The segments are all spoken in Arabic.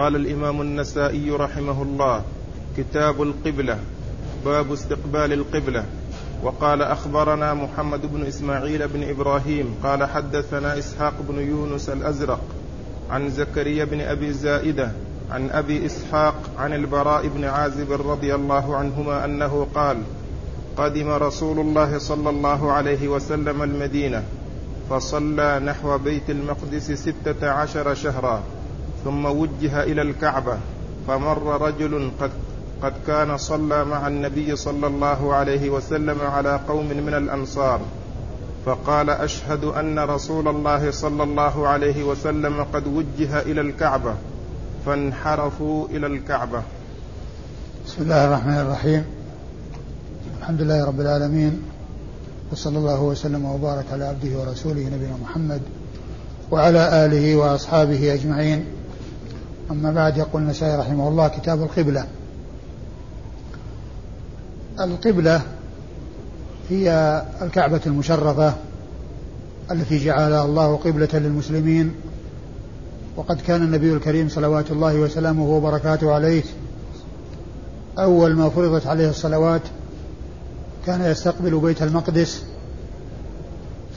قال الإمام النسائي رحمه الله كتاب القبلة باب استقبال القبلة. وقال أخبرنا محمد بن إسماعيل بن إبراهيم قال حدثنا إسحاق بن يونس الأزرق عن زكريا بن أبي زائدة عن أبي إسحاق عن البراء بن عازب رضي الله عنهما أنه قال قدم رسول الله صلى الله عليه وسلم المدينة فصلى نحو بيت المقدس ستة عشر شهرا. ثم وجه إلى الكعبة فمر رجل قد قد كان صلى مع النبي صلى الله عليه وسلم على قوم من الأنصار فقال أشهد أن رسول الله صلى الله عليه وسلم قد وجه إلى الكعبة فانحرفوا إلى الكعبة. بسم الله الرحمن الرحيم. الحمد لله رب العالمين وصلى الله وسلم وبارك على عبده ورسوله نبينا محمد وعلى آله وأصحابه أجمعين. أما بعد يقول النسائي رحمه الله كتاب القبلة. القبلة هي الكعبة المشرفة التي جعلها الله قبلة للمسلمين وقد كان النبي الكريم صلوات الله وسلامه وبركاته عليه أول ما فرضت عليه الصلوات كان يستقبل بيت المقدس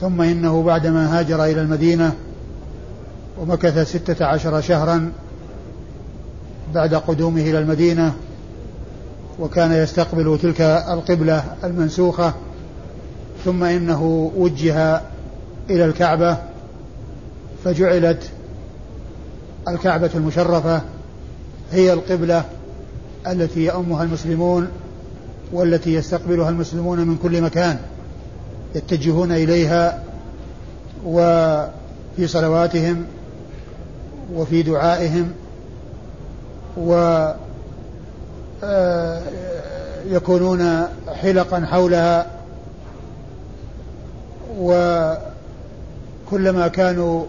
ثم إنه بعدما هاجر إلى المدينة ومكث ستة عشر شهرا بعد قدومه إلى المدينة وكان يستقبل تلك القبلة المنسوخة ثم إنه وجه إلى الكعبة فجعلت الكعبة المشرفة هي القبلة التي يأمها المسلمون والتي يستقبلها المسلمون من كل مكان يتجهون إليها وفي صلواتهم وفي دعائهم و آه، يكونون حلقا حولها وكلما كانوا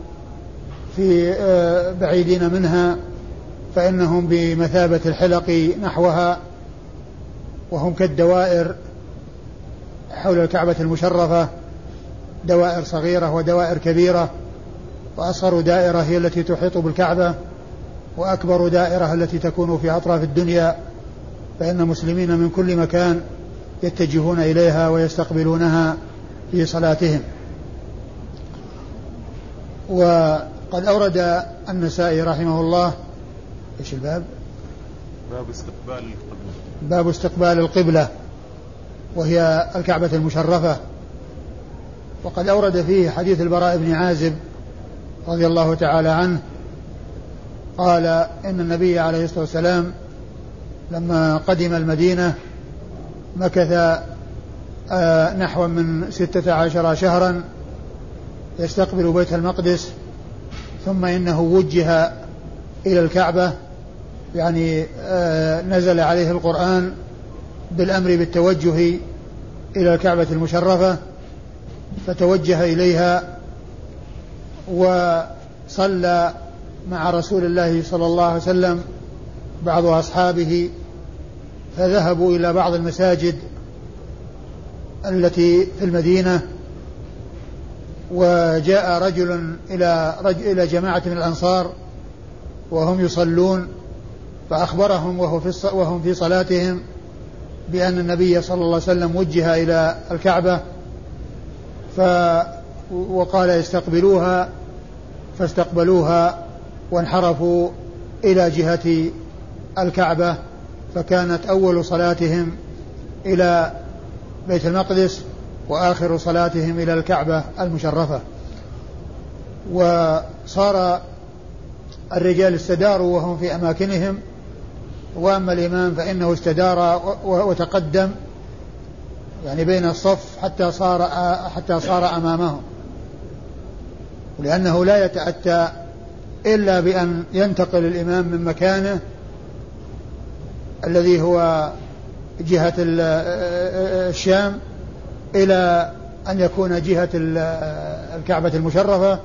في آه، بعيدين منها فإنهم بمثابة الحلق نحوها وهم كالدوائر حول الكعبة المشرفة دوائر صغيرة ودوائر كبيرة وأصغر دائرة هي التي تحيط بالكعبة. وأكبر دائرة التي تكون في أطراف الدنيا فإن المسلمين من كل مكان يتجهون إليها ويستقبلونها في صلاتهم. وقد أورد النسائي رحمه الله إيش الباب؟ باب استقبال القبلة. باب استقبال القبلة وهي الكعبة المشرفة. وقد أورد فيه حديث البراء بن عازب رضي الله تعالى عنه قال إن النبي عليه الصلاة والسلام لما قدم المدينة مكث آه، نحو من ستة عشر شهرا يستقبل بيت المقدس ثم إنه وجه إلى الكعبة يعني آه، نزل عليه القرآن بالأمر بالتوجه إلى الكعبة المشرفة فتوجه إليها وصلى مع رسول الله صلى الله عليه وسلم بعض أصحابه فذهبوا إلى بعض المساجد التي في المدينة وجاء رجل إلى رجل إلى جماعة من الأنصار وهم يصلون فأخبرهم وهو في وهم في صلاتهم بأن النبي صلى الله عليه وسلم وجه إلى الكعبة ف وقال يستقبلوها فاستقبلوها وانحرفوا إلى جهة الكعبة فكانت أول صلاتهم إلى بيت المقدس وآخر صلاتهم إلى الكعبة المشرفة. وصار الرجال استداروا وهم في أماكنهم. وأما الإمام فإنه استدار وتقدم يعني بين الصف حتى صار حتى صار أمامهم. لأنه لا يتأتى إلا بأن ينتقل الإمام من مكانه الذي هو جهة الشام إلى أن يكون جهة الكعبة المشرفة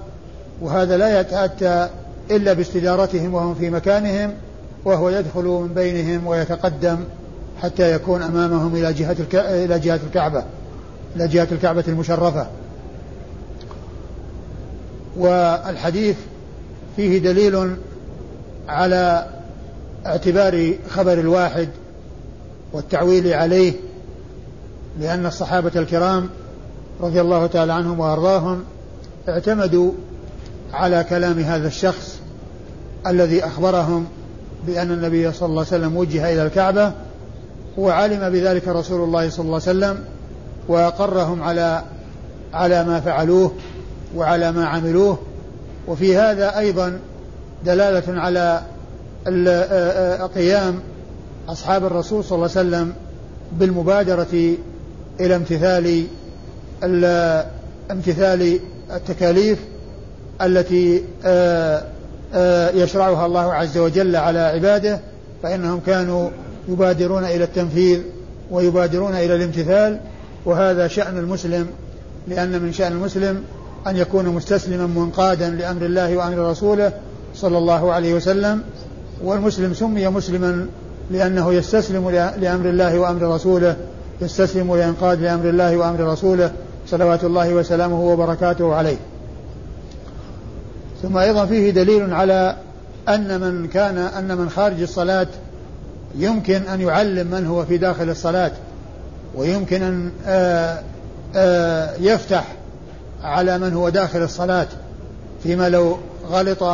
وهذا لا يتأتى إلا باستدارتهم وهم في مكانهم وهو يدخل من بينهم ويتقدم حتى يكون أمامهم إلى جهة إلى جهة الكعبة إلى جهة الكعبة المشرفة. والحديث فيه دليل على اعتبار خبر الواحد والتعويل عليه لأن الصحابة الكرام رضي الله تعالى عنهم وأرضاهم اعتمدوا على كلام هذا الشخص الذي أخبرهم بأن النبي صلى الله عليه وسلم وجه إلى الكعبة وعلم بذلك رسول الله صلى الله عليه وسلم وأقرهم على على ما فعلوه وعلى ما عملوه وفي هذا أيضا دلالة على قيام أصحاب الرسول صلى الله عليه وسلم بالمبادرة إلى امتثال امتثال التكاليف التي يشرعها الله عز وجل على عباده فإنهم كانوا يبادرون إلى التنفيذ ويبادرون إلى الامتثال وهذا شأن المسلم لأن من شأن المسلم أن يكون مستسلما منقادا لأمر الله وأمر رسوله صلى الله عليه وسلم والمسلم سمي مسلما لأنه يستسلم لأمر الله وأمر رسوله يستسلم وينقاد لأمر الله وأمر رسوله صلوات الله وسلامه وبركاته عليه. ثم أيضا فيه دليل على أن من كان أن من خارج الصلاة يمكن أن يعلم من هو في داخل الصلاة ويمكن أن آه، آه، يفتح على من هو داخل الصلاة فيما لو غلط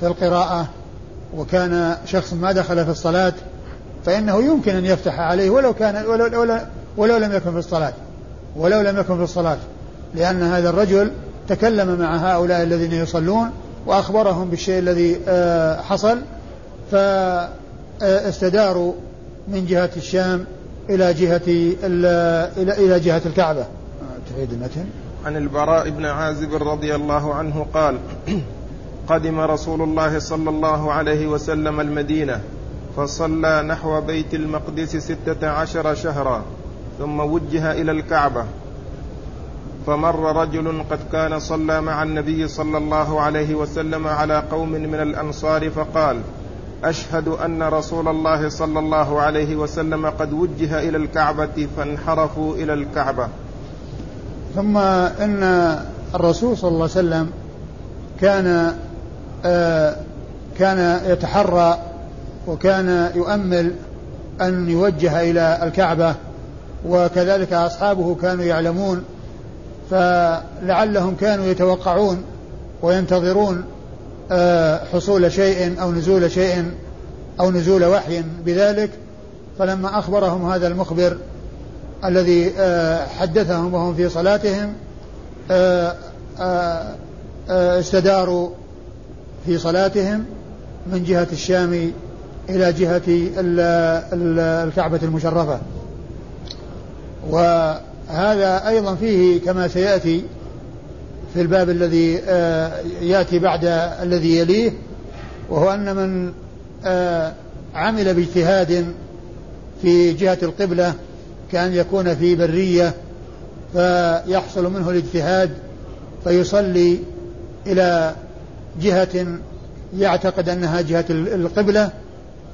في القراءة وكان شخص ما دخل في الصلاة فإنه يمكن أن يفتح عليه ولو كان ولو, ولو, ولو لم يكن في الصلاة ولو لم يكن في الصلاة لأن هذا الرجل تكلم مع هؤلاء الذين يصلون وأخبرهم بالشيء الذي آه، حصل فاستداروا من جهة الشام إلى جهة إلى جهة الكعبة. تعيد المتن. عن البراء بن عازب رضي الله عنه قال قدم رسول الله صلى الله عليه وسلم المدينة فصلى نحو بيت المقدس ستة عشر شهرا ثم وجه إلى الكعبة. فمر رجل قد كان صلى مع النبي صلى الله عليه وسلم على قوم من الأنصار فقال أشهد أن رسول الله صلى الله عليه وسلم قد وجه إلى الكعبة فانحرفوا إلى الكعبة. ثم إن الرسول صلى الله عليه وسلم كان آه كان يتحرى وكان يؤمل أن يوجه إلى الكعبة وكذلك أصحابه كانوا يعلمون فلعلهم كانوا يتوقعون وينتظرون آه حصول شيء أو نزول شيء أو نزول وحي بذلك. فلما أخبرهم هذا المخبر الذي آه، حدثهم وهم في صلاتهم آه، آه، استداروا في صلاتهم من جهة الشام إلى جهة الكعبة المشرفة. وهذا أيضا فيه كما سيأتي في الباب الذي يأتي بعد الذي يليه وهو أن من عمل باجتهاد في جهة القبلة كأن يكون في برية فيحصل منه الاجتهاد فيصلي إلى جهة يعتقد أنها جهة القبلة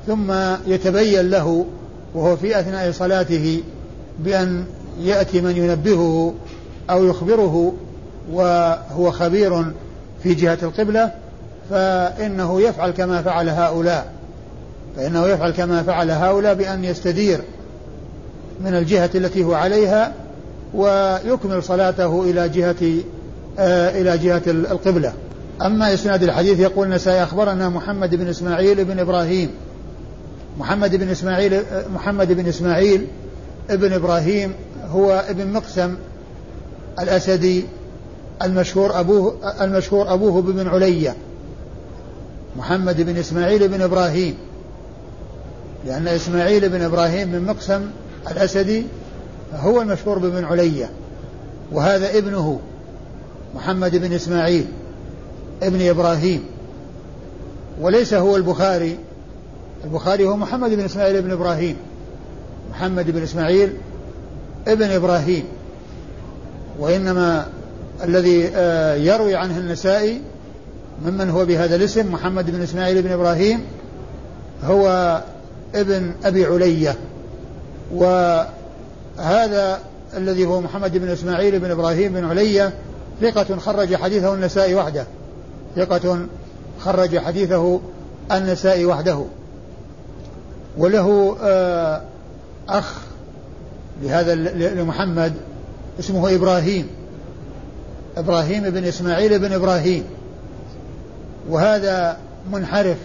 ثم يتبين له وهو في أثناء صلاته بأن يأتي من ينبهه أو يخبره وهو خبير في جهة القبلة فإنه يفعل كما فعل هؤلاء فإنه يفعل كما فعل هؤلاء بأن يستدير. من الجهة التي هو عليها ويكمل صلاته إلى جهة آه إلى جهة القبلة. أما إسناد الحديث يقول النسائي أخبرنا محمد بن إسماعيل بن إبراهيم محمد بن إسماعيل محمد بن إسماعيل ابن إبراهيم هو ابن مقسم الأسدي المشهور أبوه المشهور أبوه بن علية محمد بن إسماعيل بن إبراهيم. لأن إسماعيل بن إبراهيم من مقسم الأسدي هو المشهور بابن علية وهذا ابنه محمد بن إسماعيل ابن إبراهيم وليس هو البخاري البخاري هو محمد بن إسماعيل بن إبراهيم محمد بن إسماعيل ابن إبراهيم وإنما الذي آه، يروي عنه النسائي ممن هو بهذا الاسم محمد بن إسماعيل بن إبراهيم هو ابن أبي علية. وهذا الذي هو محمد بن إسماعيل بن إبراهيم بن علية ثقة خرج حديثه النسائي وحده. ثقة خرج حديثه النسائي وحده. وله آه، أخ لهذا لمحمد اسمه إبراهيم. إبراهيم بن إسماعيل بن إبراهيم. وهذا منحرف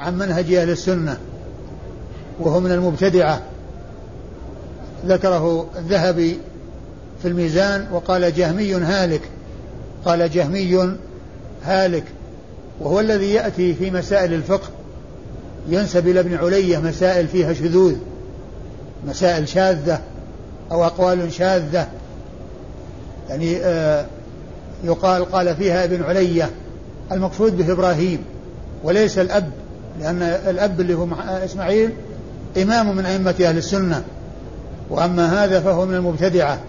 عن منهج أهل السنة. وهو من المبتدعة. ذكره الذهبي في الميزان وقال جهمي هالك. قال جهمي هالك. وهو الذي يأتي في مسائل الفقه. ينسب إلى ابن علية مسائل فيها شذوذ مسائل شاذة أو أقوال شاذة. يعني آه يقال قال فيها ابن علية المقصود به إبراهيم وليس الأب لأن الأب اللي هو إسماعيل إمام من أئمة أهل السنة. وأما هذا فهو من المبتدعة.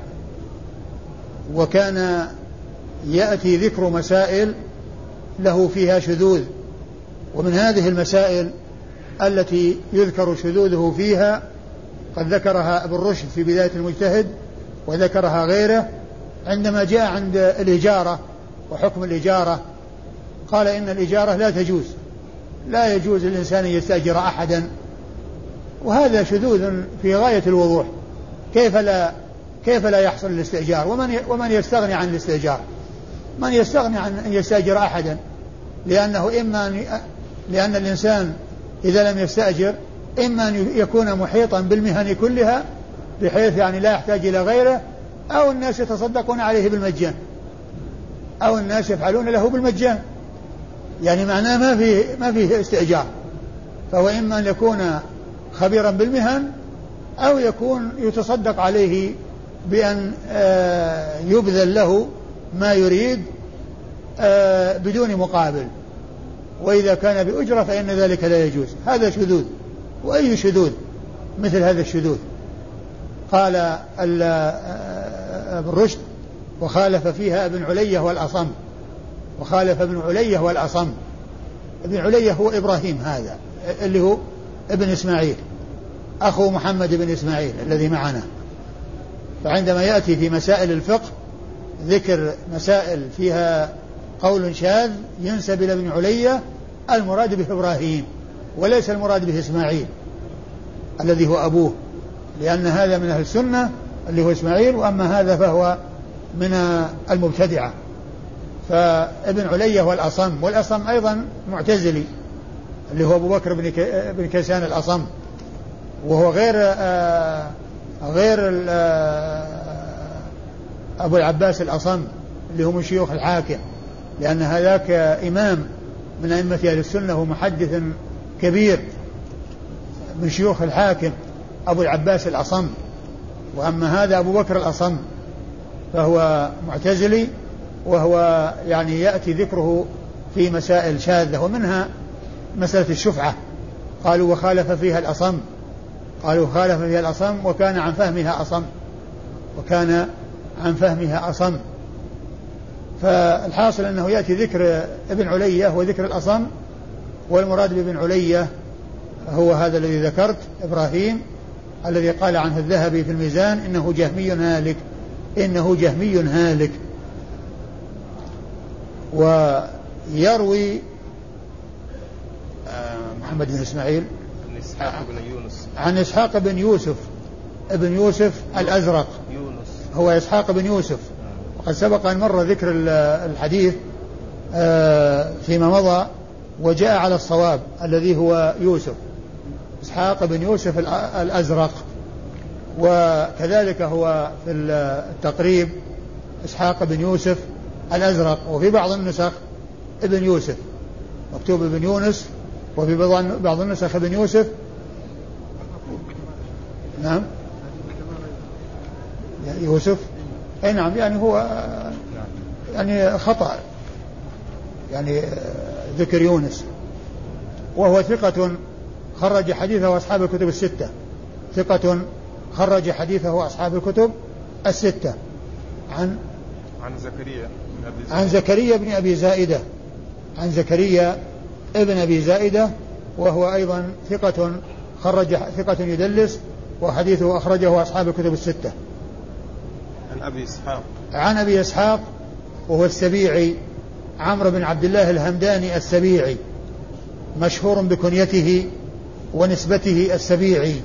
وكان يأتي ذكر مسائل له فيها شذوذ ومن هذه المسائل التي يذكر شذوذه فيها قد ذكرها ابن رشد في بداية المجتهد وذكرها غيره عندما جاء عند الإجارة وحكم الإجارة قال إن الإجارة لا تجوز لا يجوز للإنسان أن يستأجر أحدا. وهذا شذوذ في غاية الوضوح. كيف لا كيف لا يحصل الاستئجار؟ ومن ومن يستغني عن الاستئجار؟ من يستغني عن أن يستأجر أحدا؟ لأنه إما أن لأن الإنسان إذا لم يستأجر إما أن يكون محيطا بالمهن كلها بحيث يعني لا يحتاج إلى غيره أو الناس يتصدقون عليه بالمجان أو الناس يفعلون له بالمجان. يعني معناه ما في ما فيه استئجار. فهو إما أن يكون خبيرا بالمهن أو يكون يتصدق عليه بأن آه، يبذل له ما يريد آه، بدون مقابل. وإذا كان بأجرة فإن ذلك لا يجوز. هذا شذوذ. وأي شذوذ؟ مثل هذا الشذوذ. قال ابن رشد وخالف فيها ابن علية والأصم. وخالف ابن علية والأصم. ابن علية هو إبراهيم هذا اللي هو ابن إسماعيل. أخو محمد بن إسماعيل الذي معنا. فعندما يأتي في مسائل الفقه ذكر مسائل فيها قول شاذ ينسب إلى ابن علية المراد به إبراهيم وليس المراد به إسماعيل الذي هو أبوه لأن هذا من أهل السنة اللي هو إسماعيل وأما هذا فهو من المبتدعة. فابن علية هو الأصم والأصم أيضا معتزلي اللي هو أبو بكر بن كيسان الأصم. وهو غير آه غير آه أبو العباس الأصم اللي هو من شيوخ الحاكم لأن هذاك إمام من أئمة أهل السنة ومحدث كبير من شيوخ الحاكم أبو العباس الأصم وأما هذا أبو بكر الأصم فهو معتزلي وهو يعني يأتي ذكره في مسائل شاذة ومنها مسألة الشفعة. قالوا وخالف فيها الأصم قالوا خالف فيها الأصم وكان عن فهمها أصم وكان عن فهمها أصم. فالحاصل أنه يأتي ذكر ابن علية وذكر الأصم والمراد بابن علية هو هذا الذي ذكرت إبراهيم الذي قال عنه الذهبي في الميزان إنه جهمي هالك إنه جهمي هالك. ويروي آه، محمد بن إسماعيل إسحاق بن يونس. عن إسحاق بن يوسف ابن يوسف الأزرق. يونس. هو إسحاق بن يوسف. وقد سبق أن مر ذكر الحديث آه، فيما مضى وجاء على الصواب الذي هو يوسف. إسحاق بن يوسف الأزرق. وكذلك هو في التقريب إسحاق بن يوسف الأزرق. وفي بعض النسخ ابن يوسف. مكتوب ابن يونس وفي بعض النسخ ابن يوسف. نعم. يوسف. أي نعم يعني هو يعني خطأ. يعني ذكر يونس. وهو ثقة خرج حديثه أصحاب الكتب الستة. ثقة خرج حديثه أصحاب الكتب الستة. عن عن زكريا عن زكريا بن أبي زائدة. عن زكريا ابن أبي زائدة وهو أيضا ثقة خرج ثقة يدلس وحديثه أخرجه أصحاب الكتب الستة. عن أبي إسحاق. عن أبي إسحاق وهو السبيعي عمرو بن عبد الله الهمداني السبيعي مشهور بكنيته ونسبته السبيعي.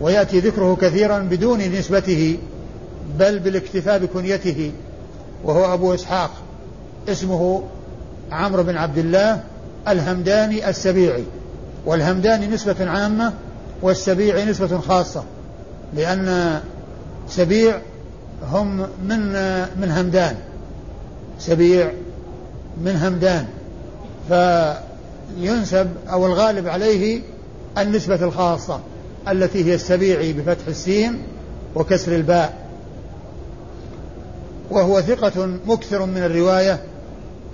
ويأتي ذكره كثيرا بدون نسبته بل بالاكتفاء بكنيته وهو أبو إسحاق. اسمه عمرو بن عبد الله الهمداني السبيعي والهمداني نسبة عامة والسبيعي نسبة خاصة لأن سبيع هم من من همدان سبيع من همدان فينسب أو الغالب عليه النسبة الخاصة التي هي السبيعي بفتح السين وكسر الباء. وهو ثقة مكثر من الرواية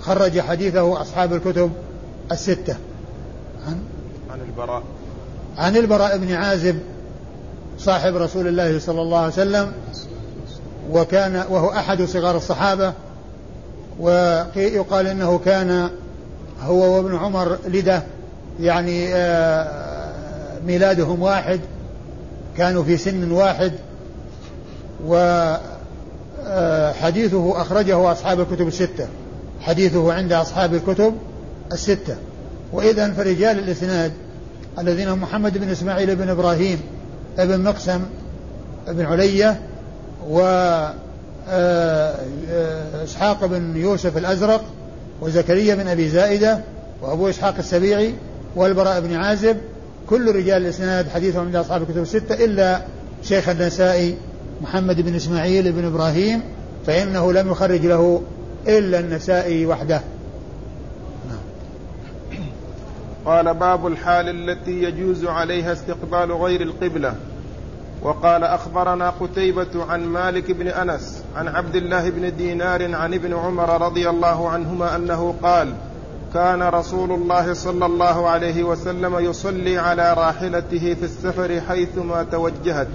خرج حديثه أصحاب الكتب الستة. عن عن البراء. عن البراء بن عازب صاحب رسول الله صلى الله عليه وسلم وكان وهو أحد صغار الصحابة ويقال إنه كان هو وابن عمر لده يعني آه، ميلادهم واحد كانوا في سن واحد وحديثه آه، أخرجه أصحاب الكتب الستة. حديثه عند أصحاب الكتب الستة. وإذا فرجال الإسناد الذين هم محمد بن إسماعيل بن إبراهيم ابن مقسم ابن علية و آه، آه، إسحاق بن يوسف الأزرق وزكريا بن أبي زائدة وأبو إسحاق السبيعي والبراء بن عازب. كل رجال الإسناد حديثهم عند أصحاب الكتب الستة إلا شيخ النسائي محمد بن إسماعيل بن إبراهيم فإنه لم يخرج له إلا النسائي وحده. قال باب الحال التي يجوز عليها استقبال غير القبلة. وقال أخبرنا قتيبة عن مالك بن أنس عن عبد الله بن دينار عن ابن عمر رضي الله عنهما أنه قال كان رسول الله صلى الله عليه وسلم يصلي على راحلته في السفر حيثما توجهت.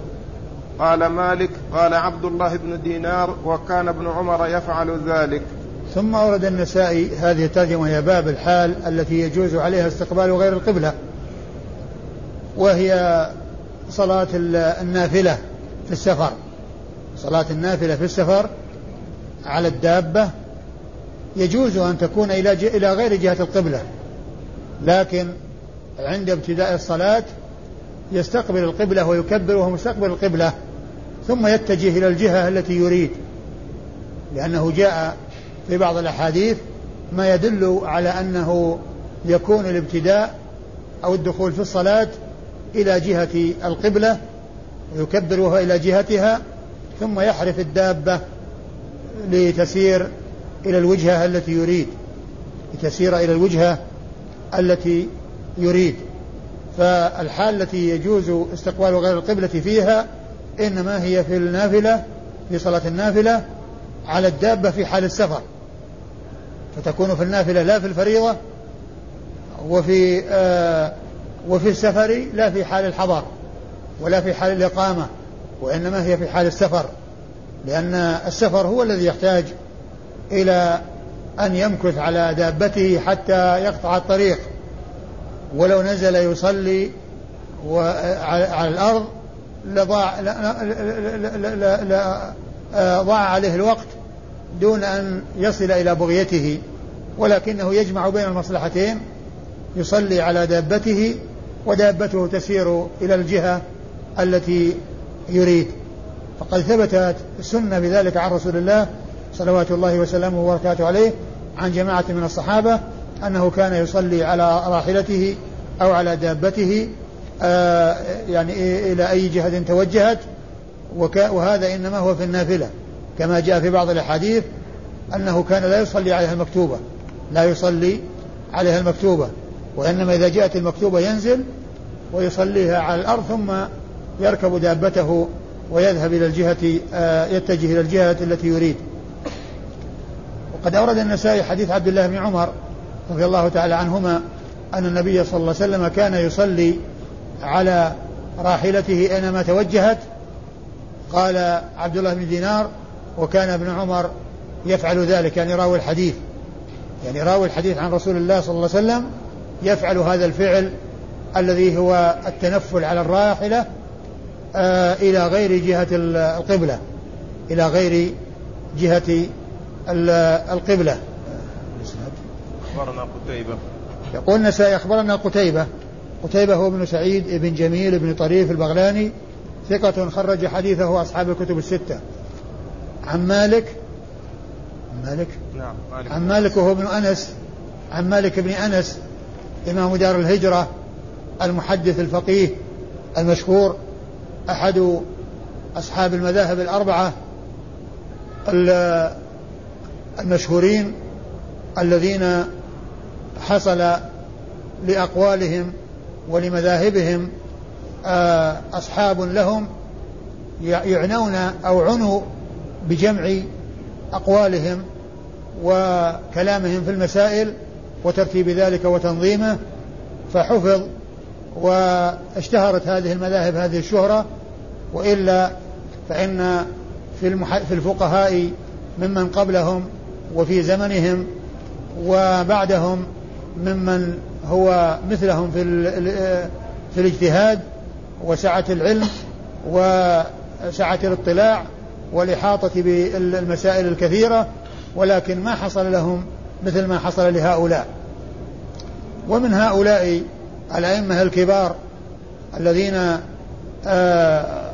قال مالك قال عبد الله بن دينار وكان ابن عمر يفعل ذلك. ثم أورد النسائي هذه الترجمة وهي باب الحال التي يجوز عليها استقبال غير القبلة وهي صلاة النافلة في السفر. صلاة النافلة في السفر على الدابة يجوز أن تكون إلى إلى غير جهة القبلة لكن عند ابتداء الصلاة يستقبل القبلة ويكبر وهو مستقبل القبلة ثم يتجه إلى الجهة التي يريد لأنه جاء في بعض الأحاديث ما يدل على أنه يكون الابتداء أو الدخول في الصلاة إلى جهة القبلة ويكبر وهو إلى جهتها ثم يحرف الدابة لتسير إلى الوجهة التي يريد لتسير إلى الوجهة التي يريد. فالحال التي يجوز استقبال غير القبلة فيها إنما هي في النافلة في صلاة النافلة على الدابة في حال السفر. فتكون في النافلة لا في الفريضة وفي آه وفي السفر لا في حال الحضر ولا في حال الإقامة وإنما هي في حال السفر لأن السفر هو الذي يحتاج إلى أن يمكث على دابته حتى يقطع الطريق. ولو نزل يصلي على الأرض لضاع ضاع عليه الوقت دون أن يصل إلى بغيته ولكنه يجمع بين المصلحتين يصلي على دابته ودابته تسير إلى الجهة التي يريد. فقد ثبتت السنة بذلك عن رسول الله صلوات الله وسلامه وبركاته عليه عن جماعة من الصحابة أنه كان يصلي على راحلته أو على دابته آه يعني إلى أي جهة توجهت وهذا إنما هو في النافلة. كما جاء في بعض الأحاديث أنه كان لا يصلي عليها المكتوبة. لا يصلي عليها المكتوبة. وإنما إذا جاءت المكتوبة ينزل ويصليها على الأرض ثم يركب دابته ويذهب إلى الجهة آه، يتجه إلى الجهة التي يريد. وقد أورد النسائي حديث عبد الله بن عمر رضي الله تعالى عنهما أن النبي صلى الله عليه وسلم كان يصلي على راحلته أينما توجهت. قال عبد الله بن دينار وكان ابن عمر يفعل ذلك يعني راوي الحديث. يعني راوي الحديث عن رسول الله صلى الله عليه وسلم يفعل هذا الفعل الذي هو التنفل على الراحلة آه إلى غير جهة القبلة إلى غير جهة القبلة. أخبرنا قتيبة. يقول النسائي أخبرنا قتيبة. قتيبة هو ابن سعيد بن جميل بن طريف البغلاني ثقة خرج حديثه أصحاب الكتب الستة. عن مالك؟ مالك؟ نعم مالك عن مالك وهو ابن أنس. عن مالك بن أنس إمام دار الهجرة المحدث الفقيه المشهور أحد أصحاب المذاهب الأربعة المشهورين الذين حصل لأقوالهم ولمذاهبهم آه، أصحاب لهم يعنون أو عنوا بجمع أقوالهم وكلامهم في المسائل وترتيب ذلك وتنظيمه فحفظ واشتهرت هذه المذاهب هذه الشهرة وإلا فإن في, المح... في الفقهاء ممن قبلهم وفي زمنهم وبعدهم ممن هو مثلهم في في الاجتهاد وسعة العلم وسعة الاطلاع والإحاطة بالمسائل الكثيرة ولكن ما حصل لهم مثل ما حصل لهؤلاء. ومن هؤلاء الأئمة الكبار الذين آآ آه،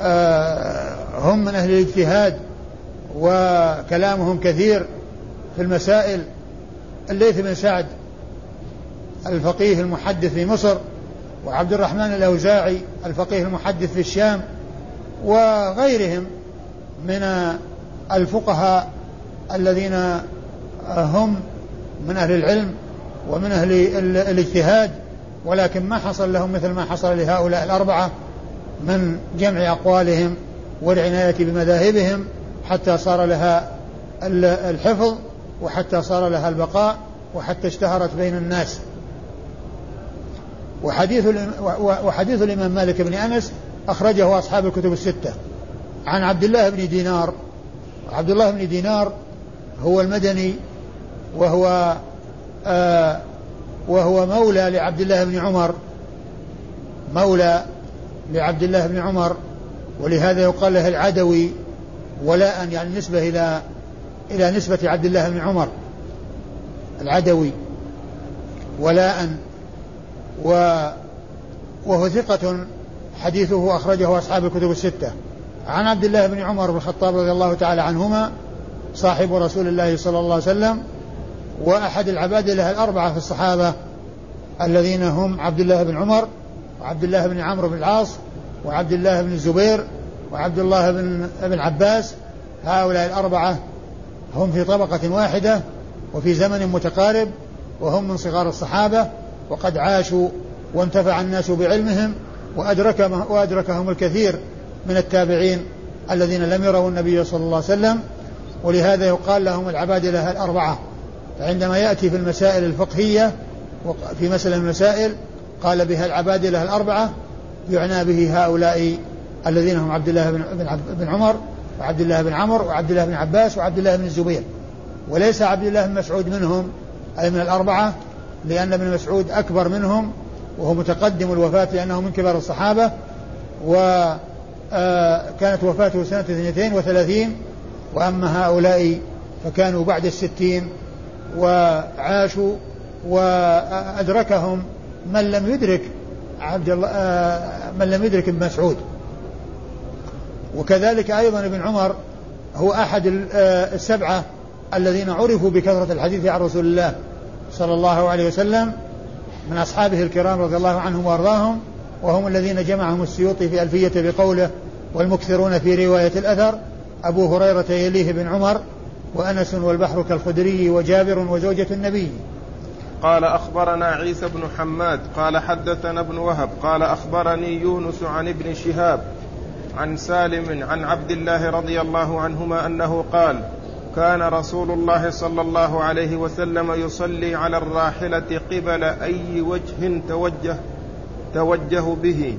آآ آه، هم من أهل الاجتهاد وكلامهم كثير في المسائل الليث بن سعد الفقيه المحدث في مصر وعبد الرحمن الأوزاعي الفقيه المحدث في الشام وغيرهم. من الفقهاء الذين هم من أهل العلم ومن أهل الاجتهاد ولكن ما حصل لهم مثل ما حصل لهؤلاء الأربعة من جمع أقوالهم والعناية بمذاهبهم حتى صار لها الحفظ وحتى صار لها البقاء وحتى اشتهرت بين الناس. وحديث وحديث الإمام مالك بن أنس أخرجه أصحاب الكتب الستة. عن عبد الله بن دينار. عبد الله بن دينار هو المدني وهو آه وهو مولى لعبد الله بن عمر. مولى لعبد الله بن عمر ولهذا يقال له العدوي ولاء يعني نسبة إلى إلى نسبة عبد الله بن عمر العدوي. ولاء و وهو ثقة حديثه أخرجه أصحاب الكتب الستة. عن عبد الله بن عمر بن الخطاب رضي الله تعالى عنهما صاحب رسول الله صلى الله عليه وسلم وأحد العباد له الأربعة في الصحابة الذين هم عبد الله بن عمر وعبد الله بن عمرو بن العاص وعبد الله بن الزبير وعبد الله بن ابن عباس. هؤلاء الأربعة هم في طبقة واحدة وفي زمن متقارب وهم من صغار الصحابة وقد عاشوا وانتفع الناس بعلمهم وأدرك وأدركهم الكثير من التابعين الذين لم يروا النبي صلى الله عليه وسلم ولهذا يقال لهم العبادلة الأربعة. فعندما يأتي في المسائل الفقهية في مسألة المسائل قال بها العبادلة الأربعة يعنى به هؤلاء الذين هم عبد الله بن, عمر وعبد الله بن عمرو وعبد الله بن عباس وعبد الله بن الزبير. وليس عبد الله بن مسعود منهم أي من الأربعة لأن ابن مسعود أكبر منهم وهو متقدم الوفاة لأنه من كبار الصحابة وكانت آه، وفاته سنة 32 وأما هؤلاء فكانوا بعد الستين وعاشوا وأدركهم من لم يدرك عبد الله آه، من لم يدرك ابن مسعود. وكذلك أيضا ابن عمر هو أحد آه، السبعة الذين عرفوا بكثرة الحديث عن رسول الله صلى الله عليه وسلم من أصحابه الكرام رضي الله عنهم وأرضاهم. وهم الذين جمعهم السيوطي في ألفية بقوله والمكثرون في رواية الأثر أبو هريرة يليه بن عمر وأنس والبحر كالخدري وجابر وزوجة النبي. قال أخبرنا عيسى بن حماد قال حدثنا ابن وهب قال أخبرني يونس عن ابن شهاب عن سالم عن عبد الله رضي الله عنهما أنه قال كان رسول الله صلى الله عليه وسلم يصلي على الراحلة قبل أي وجه توجه. توجه به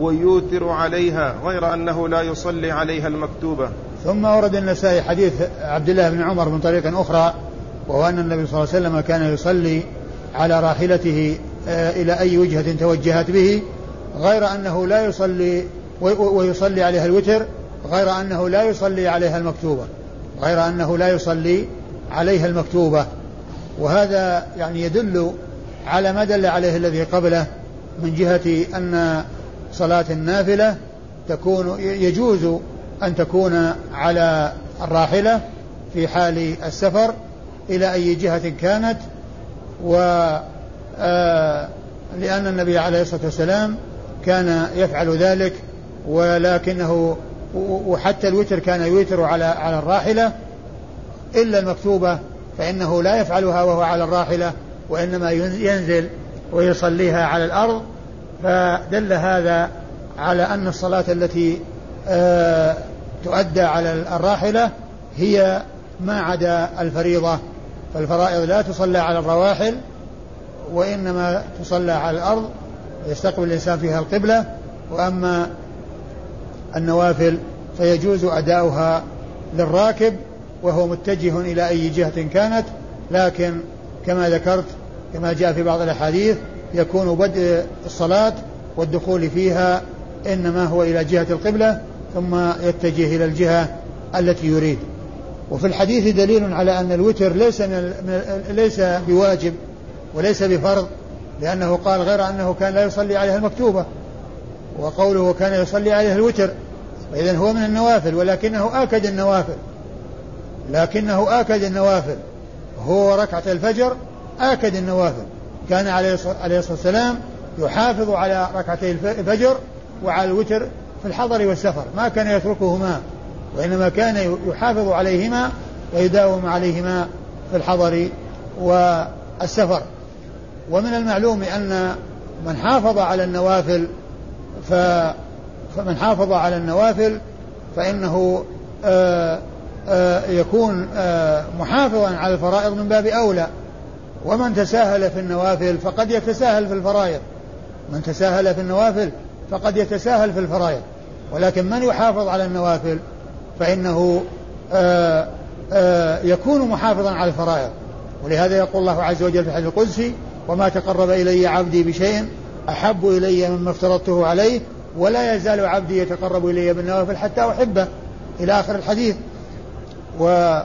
ويوتر عليها غير أنه لا يصلي عليها المكتوبة. ثم ورد النسائي حديث عبد الله بن عمر من طريق أخرى وهو أن النبي صلى الله عليه وسلم كان يصلي على راحلته آه، إلى أي وجهة توجهت به غير أنه لا يصلي ويصلي عليها الوتر غير أنه لا يصلي عليها المكتوبة غير أنه لا يصلي عليها المكتوبة. وهذا يعني يدل على ما دل عليه الذي قبله من جهة أن صلاة النافلة تكون يجوز أن تكون على الراحلة في حال السفر إلى أي جهة كانت و آه، لأن النبي عليه الصلاة والسلام كان يفعل ذلك ولكنه وحتى الوتر كان يوتر على على الراحلة إلا المكتوبة فإنه لا يفعلها وهو على الراحلة وإنما ينزل ويصليها على الأرض فدل هذا على أن الصلاة التي آه، تؤدى على الراحلة هي ما عدا الفريضة. فالفرائض لا تصلى على الرواحل وإنما تصلى على الأرض يستقبل الإنسان فيها القبلة. وأما النوافل فيجوز أداؤها للراكب وهو متجه إلى أي جهة كانت. لكن كما ذكرت كما جاء في بعض الأحاديث يكون بدء الصلاة والدخول فيها إنما هو إلى جهة القبلة ثم يتجه إلى الجهة التي يريد. وفي الحديث دليل على أن الوتر ليس من ليس بواجب وليس بفرض لأنه قال غير أنه كان لا يصلي عليها المكتوبة وقوله كان يصلي عليها الوتر. فإذا هو من النوافل ولكنه آكد النوافل. لكنه آكد النوافل. هو ركعة الفجر آكد النوافل. كان عليه الصلاة والسلام يحافظ على ركعتي الفجر وعلى الوتر في الحضر والسفر. ما كان يتركهما وإنما كان يحافظ عليهما ويداوم عليهما في الحضر والسفر. ومن المعلوم أن من حافظ على النوافل ف فمن حافظ على النوافل فإنه آآ آآ يكون آآ محافظا على الفرائض من باب أولى. ومن تساهل في النوافل فقد يتساهل في الفرائض. من تساهل في النوافل فقد يتساهل في الفرائض. ولكن من يحافظ على النوافل فإنه آآ آآ يكون محافظا على الفرائض. ولهذا يقول الله عز وجل في الحديث القدسي وما تقرب إلي عبدي بشيء أحب إلي مما افترضته عليه ولا يزال عبدي يتقرب إلي بالنوافل حتى أحبه. إلى آخر الحديث. وإهمال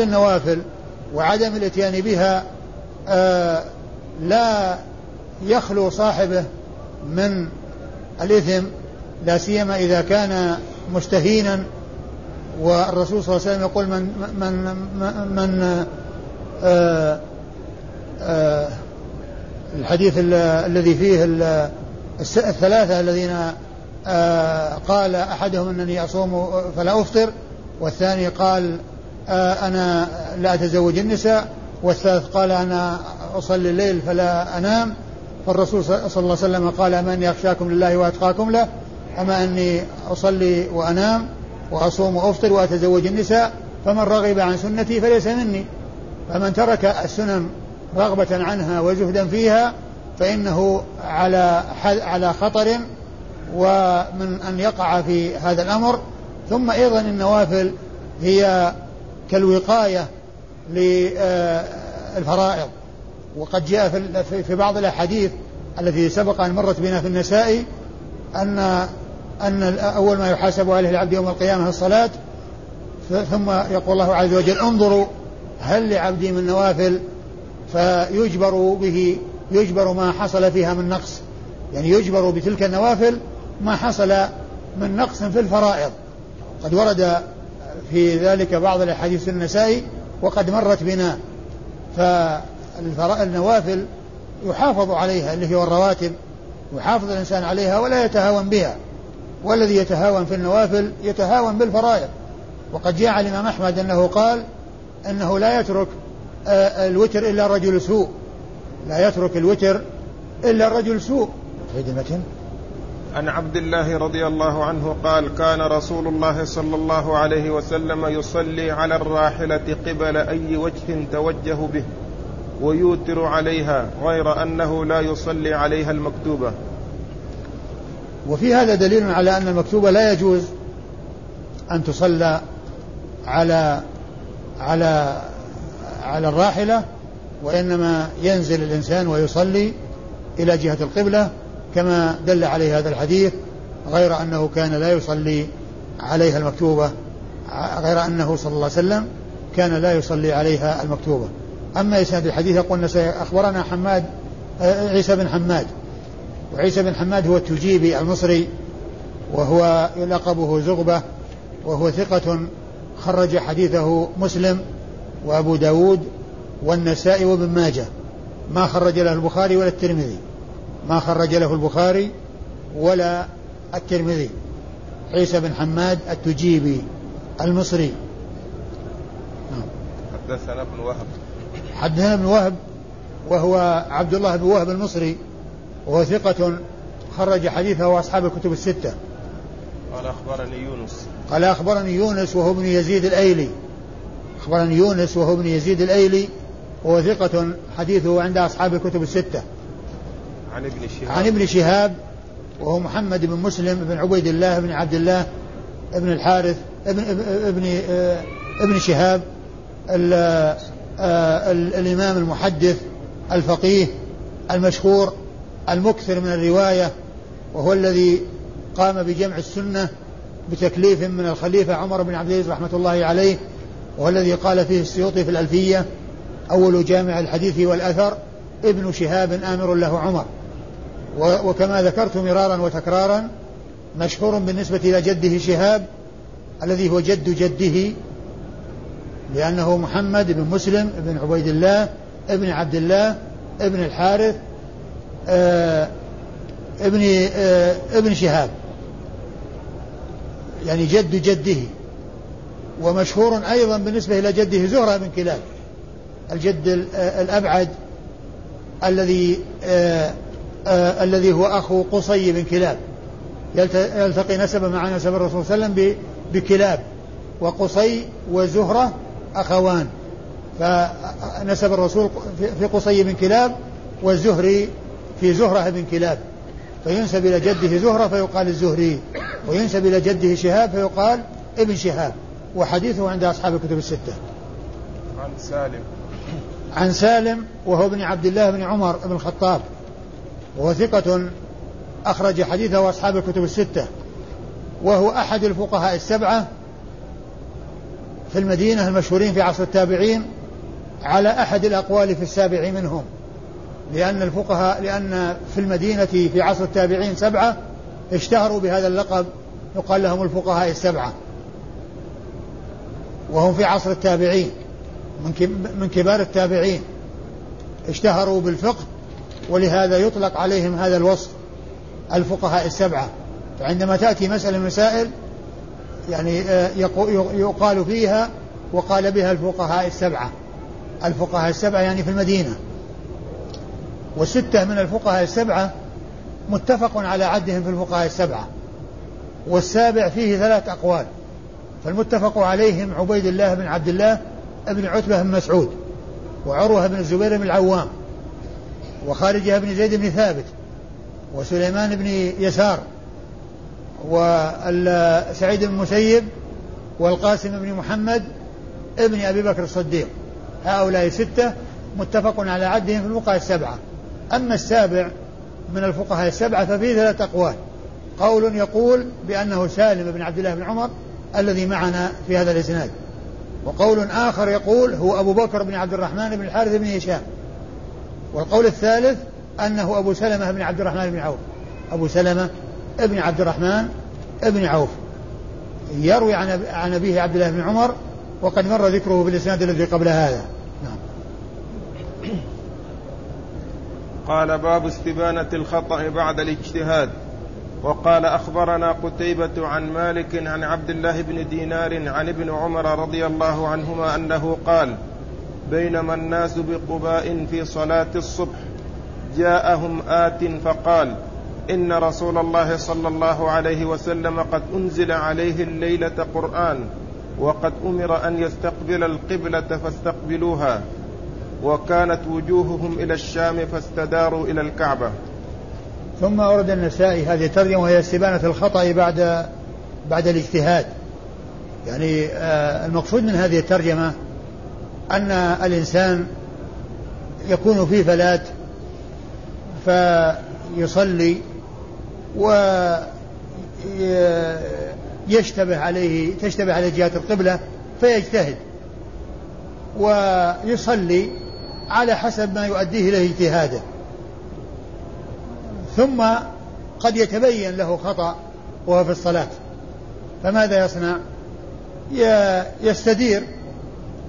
النوافل وعدم الاتيان بها آه لا يخلو صاحبه من الإثم لا سيما إذا كان مستهينا. والرسول صلى الله عليه وسلم يقول من من من, من آه آه الحديث الذي فيه الثلاثة الذين قال أحدهم أنني أصوم فلا أفطر والثاني قال أنا لا أتزوج النساء والثالث قال أنا أصلي الليل فلا أنام فالرسول صلى الله عليه وسلم قال من يخشاكم لله وأتقاكم له أما أني أصلي وأنام وأصوم وأفطر وأتزوج النساء فمن رغب عن سنتي فليس مني. فمن ترك السنن رغبة عنها وزهدا فيها فإنه على على خطر ومن أن يقع في هذا الأمر. ثم أيضا النوافل هي كالوقاية للفرائض. وقد جاء في بعض الأحاديث التي سبق أن مرت بنا في النساء أن أن أول ما يحاسب عليه العبد يوم القيامة الصلاة. ثم يقول الله عز وجل انظروا هل لعبدي من نوافل؟ فيجبر به يجبر ما حصل فيها من نقص. يعني يجبر بتلك النوافل ما حصل من نقص في الفرائض. قد ورد في ذلك بعض الأحاديث النسائي وقد مرت بنا فالنوافل يحافظ عليها اللي هي الرواتب يحافظ الإنسان عليها ولا يتهاون بها. والذي يتهاون في النوافل يتهاون بالفرائض. وقد جاء الإمام أحمد أنه قال أنه لا يترك آه، الوتر إلا رجل سوء. لا يترك الوتر إلا رجل سوء. المتن عن عبد الله رضي الله عنه قال كان رسول الله صلى الله عليه وسلم يصلي على الراحلة قبل أي وجه توجه به ويوتر عليها غير أنه لا يصلي عليها المكتوبة. وفي هذا دليل على أن المكتوبة لا يجوز أن تصلى على على على الراحلة وإنما ينزل الإنسان ويصلي إلى جهة القبلة كما دل عليه هذا الحديث غير أنه كان لا يصلي عليها المكتوبة غير أنه صلى الله عليه وسلم كان لا يصلي عليها المكتوبة. أما إسناد الحديث يقول أخبرنا حماد عيسى بن حماد. وعيسى بن حماد هو التجيبي المصري وهو لقبه زغبة وهو ثقة خرج حديثه مسلم وأبو داود والنسائي وابن ماجه. ما خرج له البخاري ولا الترمذي. ما خرج له البخاري ولا الترمذي. عيسى بن حماد التجيبي المصري. نعم. حدثنا ابن وهب. حدثنا ابن وهب وهو عبد الله بن وهب المصري. وهو ثقة خرج حديثه أصحاب الكتب الستة. قال أخبرني يونس. قال أخبرني يونس وهو ابن يزيد الأيلي. أخبرني يونس وهو ابن يزيد الأيلي. وهو ثقة حديثه عند أصحاب الكتب الستة. عن ابن شهاب. عن ابن شهاب وهو محمد بن مسلم بن عبيد الله بن عبد الله بن الحارث ابن ابن ابن شهاب ال ال الإمام المحدث الفقيه المشهور المكثر من الرواية وهو الذي قام بجمع السنة بتكليف من الخليفة عمر بن عبد العزيز رحمة الله عليه وهو الذي قال فيه السيوطي في الألفية أول جامع الحديث والأثر ابن شهاب آمر له عمر. وكما ذكرت مرارا وتكرارا مشهور بالنسبة إلى جده شهاب الذي هو جد جده لأنه محمد بن مسلم بن عبيد الله ابن عبد الله ابن الحارث آه ابن آه ابن شهاب. يعني جد جده. ومشهور أيضا بالنسبة إلى جده زهرة بن كلاب الجد آه، الأبعد الذي آه آه الذي هو أخو قصي بن كلاب. يلتقي نسبه مع نسب الرسول صلى الله عليه وسلم بكلاب. وقصي وزهرة أخوان. فنسب الرسول في قصي بن كلاب والزهري في زهرة بن كلاب. فينسب إلى جده زهرة فيقال الزهري. وينسب إلى جده شهاب فيقال ابن شهاب. وحديثه عند أصحاب الكتب الستة. عن سالم. عن سالم وهو ابن عبد الله بن عمر بن الخطاب. وهو ثقة أخرج حديثه أصحاب الكتب الستة. وهو أحد الفقهاء السبعة في المدينة المشهورين في عصر التابعين على أحد الأقوال في السابع منهم. لأن الفقهاء لأن في المدينة في عصر التابعين سبعة اشتهروا بهذا اللقب يقال لهم الفقهاء السبعة. وهم في عصر التابعين من كبار التابعين. اشتهروا بالفقه ولهذا يطلق عليهم هذا الوصف الفقهاء السبعة. فعندما تأتي مسألة مسائل يعني آه، يقال فيها وقال بها الفقهاء السبعة. الفقهاء السبعة يعني في المدينة. وستة من الفقهاء السبعة متفق على عدهم في الفقهاء السبعة. والسابع فيه ثلاث أقوال. فالمتفق عليهم عبيد الله بن عبد الله بن عتبة بن مسعود وعروة بن الزبير بن العوام. وخارجها بن زيد بن ثابت وسليمان بن يسار وسعيد بن المسيب والقاسم بن محمد ابن أبي بكر الصديق. هؤلاء ستة متفق على عدهم في الفقهاء السبعة. أما السابع من الفقهاء السبعة ففيه ثلاثة أقوال. قول يقول بأنه سالم بن عبد الله بن عمر الذي معنا في هذا الإسناد. وقول آخر يقول هو أبو بكر بن عبد الرحمن بن الحارث بن هشام. والقول الثالث أنه أبو سلمة بن عبد الرحمن بن عوف. أبو سلمة بن عبد الرحمن بن عوف. يروي عن عن أبيه عبد الله بن عمر وقد مر ذكره في الإسناد الذي قبل هذا. نعم. قال باب استبانة الخطأ بعد الاجتهاد. وقال أخبرنا قتيبة عن مالك عن عبد الله بن دينار عن ابن عمر رضي الله عنهما أنه قال بينما الناس بقباء في صلاة الصبح. جاءهم آت فقال إن رسول الله صلى الله عليه وسلم قد أنزل عليه الليلة قرآن وقد أمر أن يستقبل القبلة فاستقبلوها وكانت وجوههم إلى الشام فاستداروا إلى الكعبة. ثم أورد النسائي هذه الترجمة وهي استبانة الخطأ بعد بعد الاجتهاد. يعني آه المقصود من هذه الترجمة أن الإنسان يكون في فلات فيصلي ويشتبه عليه تشتبه على جهة القبلة فيجتهد ويصلي على حسب ما يؤديه إليه اجتهاده. ثم قد يتبين له خطأ وهو في الصلاة. فماذا يصنع؟ يستدير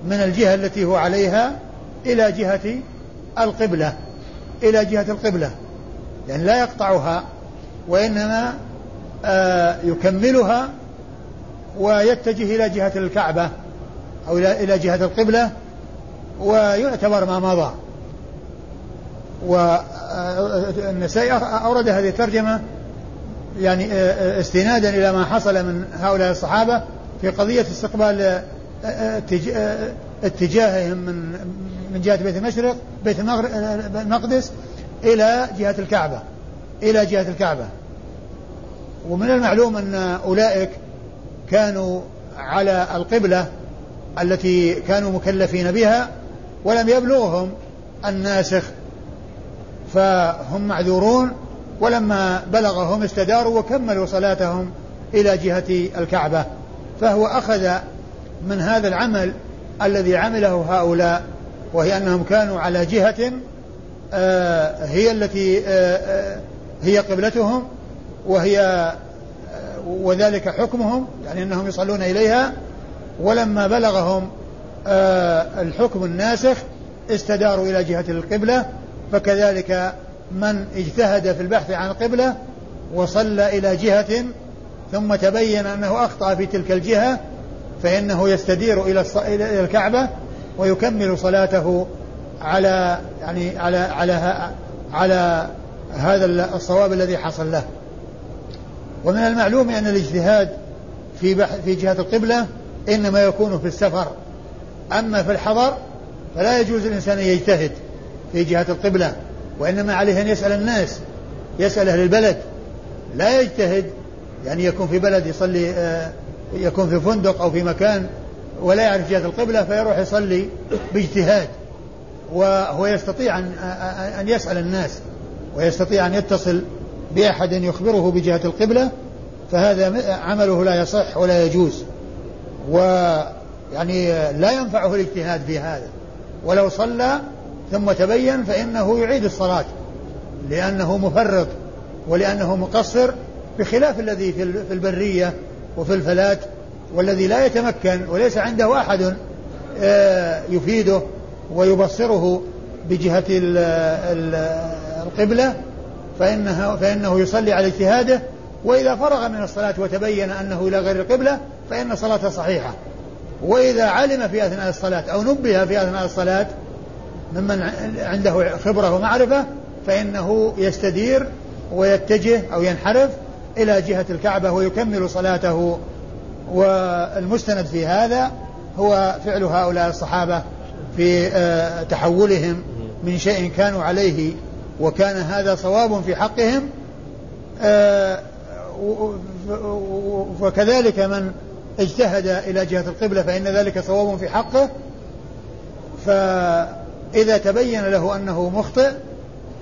من الجهة التي هو عليها إلى جهة القبلة إلى جهة القبلة. يعني لا يقطعها وإنما آه يكملها ويتجه إلى جهة الكعبة أو إلى جهة القبلة ويعتبر ما مضى. والنسائي أورد هذه الترجمة يعني آه، آه، استنادا إلى ما حصل من هؤلاء الصحابة في قضية استقبال آه، اتجاههم من من جهة بيت المشرق بيت المقدس إلى جهة الكعبة إلى جهة الكعبة. ومن المعلوم أن أولئك كانوا على القبلة التي كانوا مكلفين بها ولم يبلغهم الناسخ فهم معذورون. ولما بلغهم استداروا وكملوا صلاتهم إلى جهة الكعبة فهو أخذ من هذا العمل الذي عمله هؤلاء وهي أنهم كانوا على جهة آه، هي التي آه، آه، هي قبلتهم وهي وذلك حكمهم يعني أنهم يصلون إليها. ولما بلغهم الحكم الناسخ استداروا إلى جهة القبلة فكذلك من اجتهد في البحث عن القبلة وصلى إلى جهة ثم تبين أنه أخطأ في تلك الجهة فإنه يستدير إلى إلى الكعبة ويكمل صلاته على يعني على على على هذا الصواب الذي حصل له. ومن المعلوم أن الاجتهاد في في جهة القبلة إنما يكون في السفر أما في الحضر فلا يجوز الإنسان أن يجتهد في جهة القبلة وإنما عليه أن يسأل الناس يسأل أهل البلد لا يجتهد يعني يكون في بلد يصلي آه، يكون في فندق أو في مكان ولا يعرف جهة القبلة فيروح يصلي باجتهاد. وهو يستطيع أن أن يسأل الناس ويستطيع أن يتصل بأحد يخبره بجهة القبلة فهذا عمله لا يصح ولا يجوز. ويعني لا ينفعه الاجتهاد في هذا. ولو صلى ثم تبين فإنه يعيد الصلاة لأنه مفرط ولأنه مقصر بخلاف الذي في البرية. وفي الفلاة والذي لا يتمكن وليس عنده أحد آه، يفيده ويبصره بجهة القبلة فإنه, فإنه يصلي على اجتهاده. وإذا فرغ من الصلاة وتبين أنه إلى غير القبلة فإن صلاته صحيحة. وإذا علم في أثناء الصلاة أو نبه في أثناء الصلاة ممن عنده خبرة ومعرفة فإنه يستدير ويتجه أو ينحرف إلى جهة الكعبة ويكمل صلاته والمستند في هذا هو فعل هؤلاء الصحابة في آه، تحولهم من شيء كانوا عليه وكان هذا صواب في حقهم آه، وكذلك من اجتهد إلى جهة القبلة فإن ذلك صواب في حقه. فإذا تبين له أنه مخطئ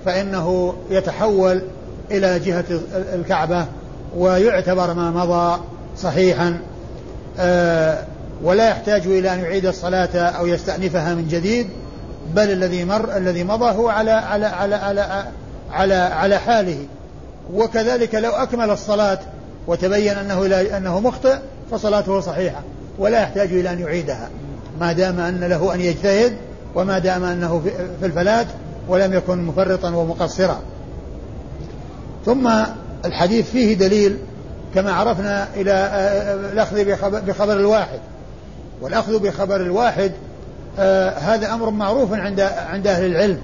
فإنه يتحول إلى جهة الكعبة. ويعتبر ما مضى صحيحا آه، ولا يحتاج إلى أن يعيد الصلاة أو يستأنفها من جديد بل الذي مر الذي مضى هو على على على على على, على حاله. وكذلك لو أكمل الصلاة وتبين أنه لا أنه مخطئ فصلاته صحيحة ولا يحتاج إلى أن يعيدها. ما دام أن له أن يجتهد وما دام أنه في الفلاة ولم يكن مفرطا ومقصرا. ثم الحديث فيه دليل كما عرفنا إلى آه، الأخذ بخبر الواحد. والأخذ بخبر الواحد آه هذا أمر معروف عند عند أهل العلم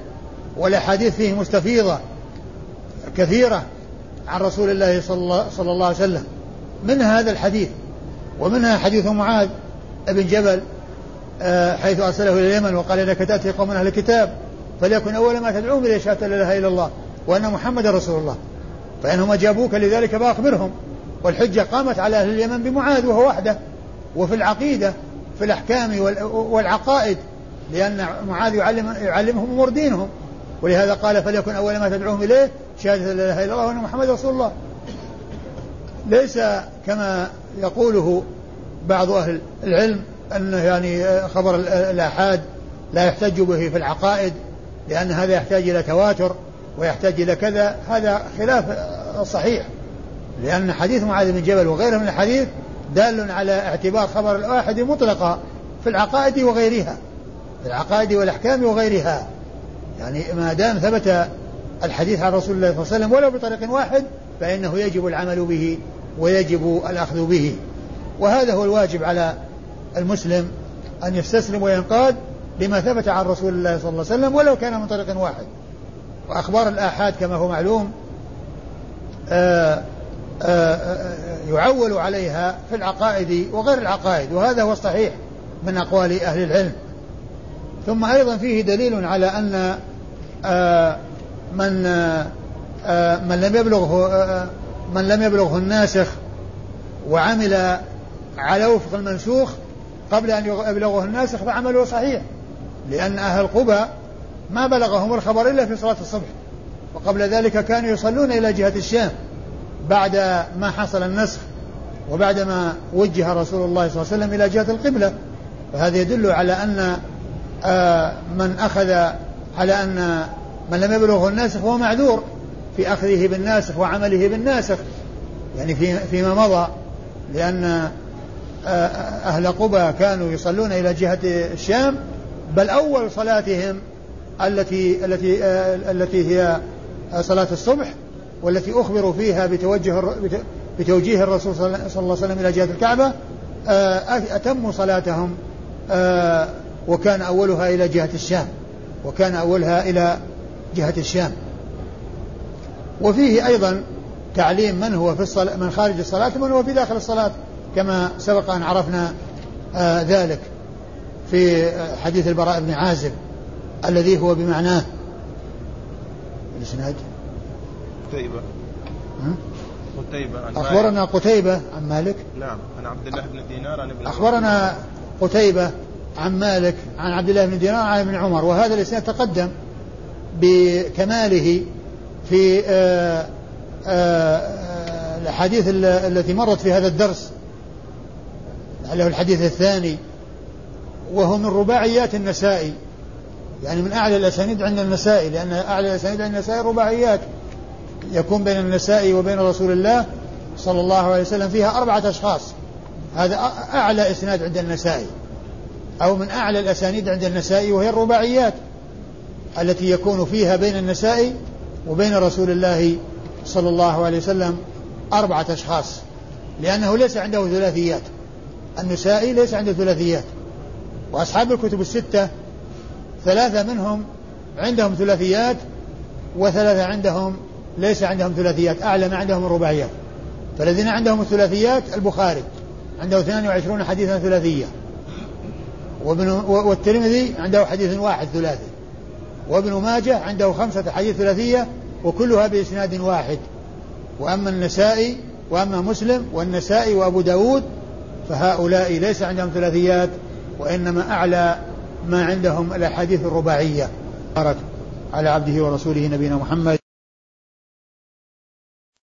والأحاديث فيه مستفيضة كثيرة عن رسول الله صلى الله, صلى الله عليه وسلم. من هذا الحديث؟ ومنها حديث معاذ بن جبل آه حيث أرسله إلى اليمن وقال إنك تأتي قوم أهل الكتاب فليكن أول ما تدعوهم إلى شهادة لا إله إلا الله وأن محمد رسول الله. فإنهم أجابوك لذلك فأخبرهم والحجة قامت على أهل اليمن بمعاذ وهو وحده وفي العقيدة في الأحكام والعقائد لأن معاذ يعلم يعلمهم أمور دينهم. ولهذا قال فليكن أول ما تدعوهم إليه شهادة لا إله إلا الله وأن محمد رسول الله. ليس كما يقوله بعض أهل العلم أنه يعني خبر الآحاد لا يحتج به في العقائد لأن هذا يحتاج إلى تواتر. ويحتاج إلى كذا هذا خلاف الصحيح لأن حديث معاذ بن جبل وغيره من الحديث دال على اعتبار خبر الواحد مطلقا في العقائد وغيرها في العقائد والأحكام وغيرها. يعني ما دام ثبت الحديث عن رسول الله صلى الله عليه وسلم ولو بطريق واحد فإنه يجب العمل به ويجب الأخذ به. وهذا هو الواجب على المسلم أن يستسلم وينقاد لما ثبت عن رسول الله صلى الله عليه وسلم ولو كان من طريق واحد. وأخبار الآحاد كما هو معلوم آآ آه، آآ آه، آه، يعول عليها في العقائد وغير العقائد وهذا هو الصحيح من أقوال أهل العلم. ثم أيضا فيه دليل على أن من من لم يبلغه من لم يبلغه الناسخ وعمل على وفق المنسوخ قبل أن يبلغه الناسخ فعمله صحيح لأن أهل قبى ما بلغهم الخبر إلا في صلاة الصبح. وقبل ذلك كانوا يصلون إلى جهة الشام بعد ما حصل النسخ وبعدما وجه رسول الله صلى الله عليه وسلم إلى جهة القبلة. فهذا يدل على أن آه، من أخذ على أن من لم يبلغه الناسخ هو معذور في أخذه بالناسخ وعمله بالناسخ يعني في فيما مضى لأن آه، أهل قبى كانوا يصلون إلى جهة الشام بل أول صلاتهم التي التي آه، التي هي صلاة الصبح والتي أخبروا فيها بتوجه بتوجيه الرسول صلى الله عليه وسلم إلى جهة الكعبة آه، أتموا صلاتهم وكان أولها إلى جهة الشام وكان أولها إلى جهة الشام. وفيه أيضا تعليم من هو في الصلاة من خارج الصلاة ومن هو في داخل الصلاة كما سبق أن عرفنا آه ذلك في حديث البراء بن عازب. الذي هو بمعناه. الإسناد. قتيبة. قتيبة أخبرنا قتيبة عن مالك. نعم عن عبد الله بن دينار عن ابن أخبرنا قتيبة عن مالك عن عبد الله بن دينار عن ابن عمر. وهذا الإسناد تقدم بكماله في آه، آه، الأحاديث التي مرت في هذا الدرس. لعله الحديث الثاني. وهو من رباعيات النسائي. يعني من أعلى الأسانيد عند النسائي لأن أعلى الأسانيد عند النسائي رباعيات. يكون بين النسائي وبين رسول الله صلى الله عليه وسلم فيها أربعة أشخاص. هذا أعلى إسناد عند النسائي. أو من أعلى الأسانيد عند النسائي وهي الرباعيات التي يكون فيها بين النسائي وبين رسول الله صلى الله عليه وسلم أربعة أشخاص. لأنه ليس عنده ثلاثيات. النسائي ليس عنده ثلاثيات. وأصحاب الكتب الستة ثلاثة منهم عندهم ثلاثيات وثلاثة عندهم ليس عندهم ثلاثيات أعلى ما عندهم الرباعيات. فالذين عندهم الثلاثيات البخاري عنده 22 حديثا ثلاثية. وابن والترمذي عنده حديث واحد ثلاثي. وابن ماجه عنده خمسة حديث ثلاثية وكلها بإسناد واحد. وأما النسائي وأما مسلم والنسائي وأبو داود فهؤلاء ليس عندهم ثلاثيات وإنما أعلى ما عندهم الأحاديث الرباعية. على عبده ورسوله نبينا محمد.